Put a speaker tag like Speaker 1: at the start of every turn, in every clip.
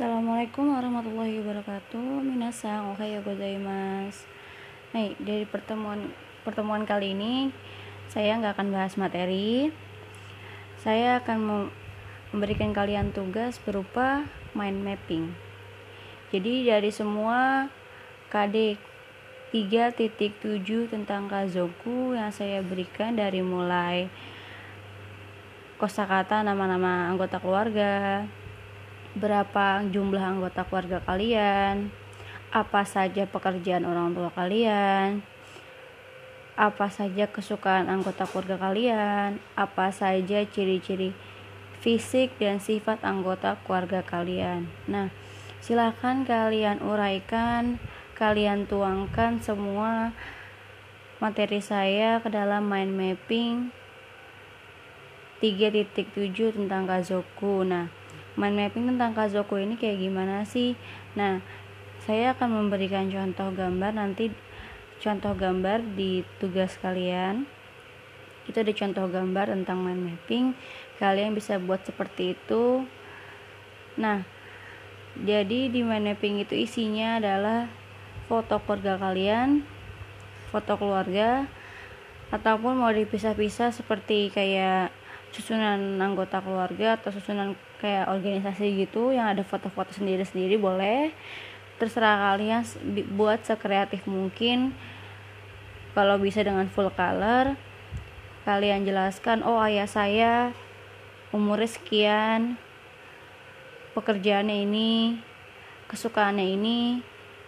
Speaker 1: Assalamualaikum warahmatullahi wabarakatuh. Minasang ohayo gozaimasu. Nih, dari pertemuan pertemuan kali ini saya nggak akan bahas materi. Saya akan memberikan kalian tugas berupa mind mapping. Jadi dari semua KD 3.7 tentang Kazoku yang saya berikan dari mulai kosakata nama-nama anggota keluarga, berapa jumlah anggota keluarga kalian, apa saja pekerjaan orang tua kalian, apa saja kesukaan anggota keluarga kalian, apa saja ciri-ciri fisik dan sifat anggota keluarga kalian. Nah, silakan kalian uraikan, kalian tuangkan semua materi saya ke dalam mind mapping 3.7 tentang Kazoku. Nah, mind mapping tentang Kazoku ini kayak gimana sih? Nah saya akan memberikan contoh gambar nanti contoh gambar di tugas kalian. Itu ada contoh gambar tentang mind mapping. Kalian bisa buat seperti itu. Nah jadi di mind mapping itu isinya adalah foto keluarga kalian foto keluarga ataupun mau dipisah-pisah seperti kayak susunan anggota keluarga atau susunan kayak organisasi gitu yang ada foto-foto sendiri-sendiri boleh. Terserah kalian buat sekreatif mungkin. Kalau bisa dengan full color kalian jelaskan oh ayah saya umurnya sekian pekerjaannya ini kesukaannya ini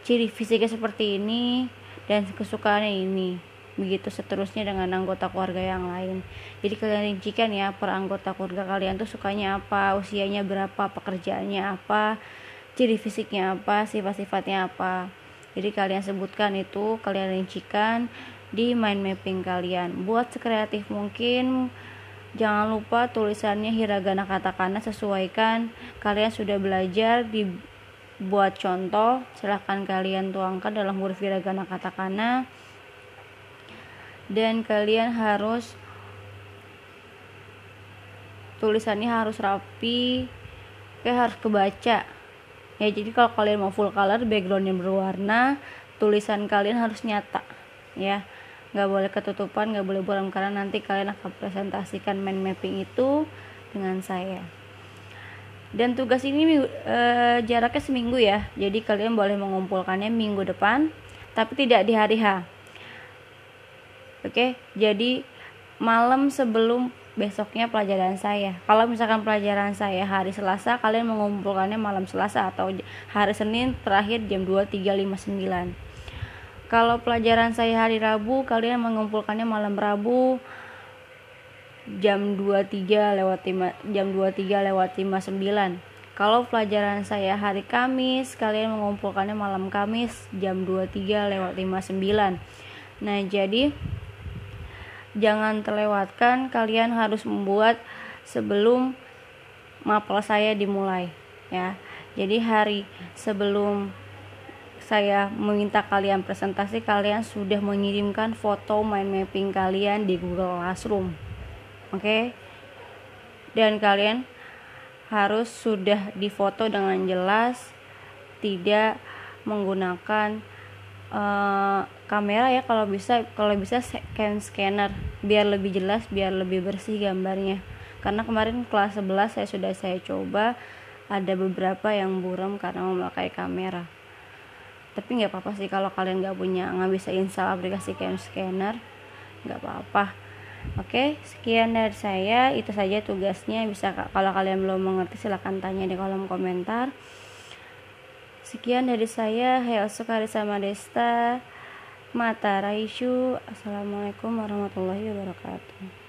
Speaker 1: ciri fisiknya seperti ini dan kesukaannya ini begitu seterusnya dengan anggota keluarga yang lain. Jadi kalian rincikan ya per anggota keluarga kalian tuh sukanya apa usianya berapa pekerjaannya apa ciri fisiknya apa sifat-sifatnya apa. Jadi kalian sebutkan itu kalian rincikan di mind mapping kalian. Buat sekreatif mungkin jangan lupa tulisannya hiragana katakana sesuaikan. Kalian sudah belajar di buat contoh silahkan kalian tuangkan dalam huruf hiragana katakana dan kalian harus tulisannya harus rapi kayak harus kebaca. Ya jadi kalau kalian mau full color backgroundnya berwarna tulisan kalian harus nyata ya. Nggak boleh ketutupan nggak boleh buram karena nanti kalian akan presentasikan mind mapping itu dengan saya. Dan tugas ini e, jaraknya seminggu ya. Jadi kalian boleh mengumpulkannya minggu depan tapi tidak di hari H Oke, jadi malam sebelum besoknya pelajaran saya. Kalau misalkan pelajaran saya hari Selasa, kalian mengumpulkannya malam Selasa atau hari Senin terakhir jam 23.59. Kalau pelajaran saya hari Rabu, kalian mengumpulkannya malam Rabu jam 23 lewat 5 jam 23 lewat 59. Kalau pelajaran saya hari Kamis, kalian mengumpulkannya malam Kamis jam 23 lewat 59. Nah, jadi jangan terlewatkan kalian harus membuat sebelum mapel saya dimulai ya jadi hari sebelum saya meminta kalian presentasi kalian sudah mengirimkan foto mind mapping kalian di Google Classroom oke okay? dan kalian harus sudah difoto dengan jelas tidak menggunakan uh, kamera ya kalau bisa kalau bisa scan scanner biar lebih jelas biar lebih bersih gambarnya karena kemarin kelas 11 saya sudah saya coba ada beberapa yang buram karena memakai kamera tapi nggak apa-apa sih kalau kalian nggak punya nggak bisa install aplikasi cam scanner nggak apa-apa Oke, sekian dari saya. Itu saja tugasnya. Bisa kalau kalian belum mengerti silahkan tanya di kolom komentar. Sekian dari saya, Heo Sukari sama Desta, Mata Raisyu. Assalamualaikum warahmatullahi wabarakatuh.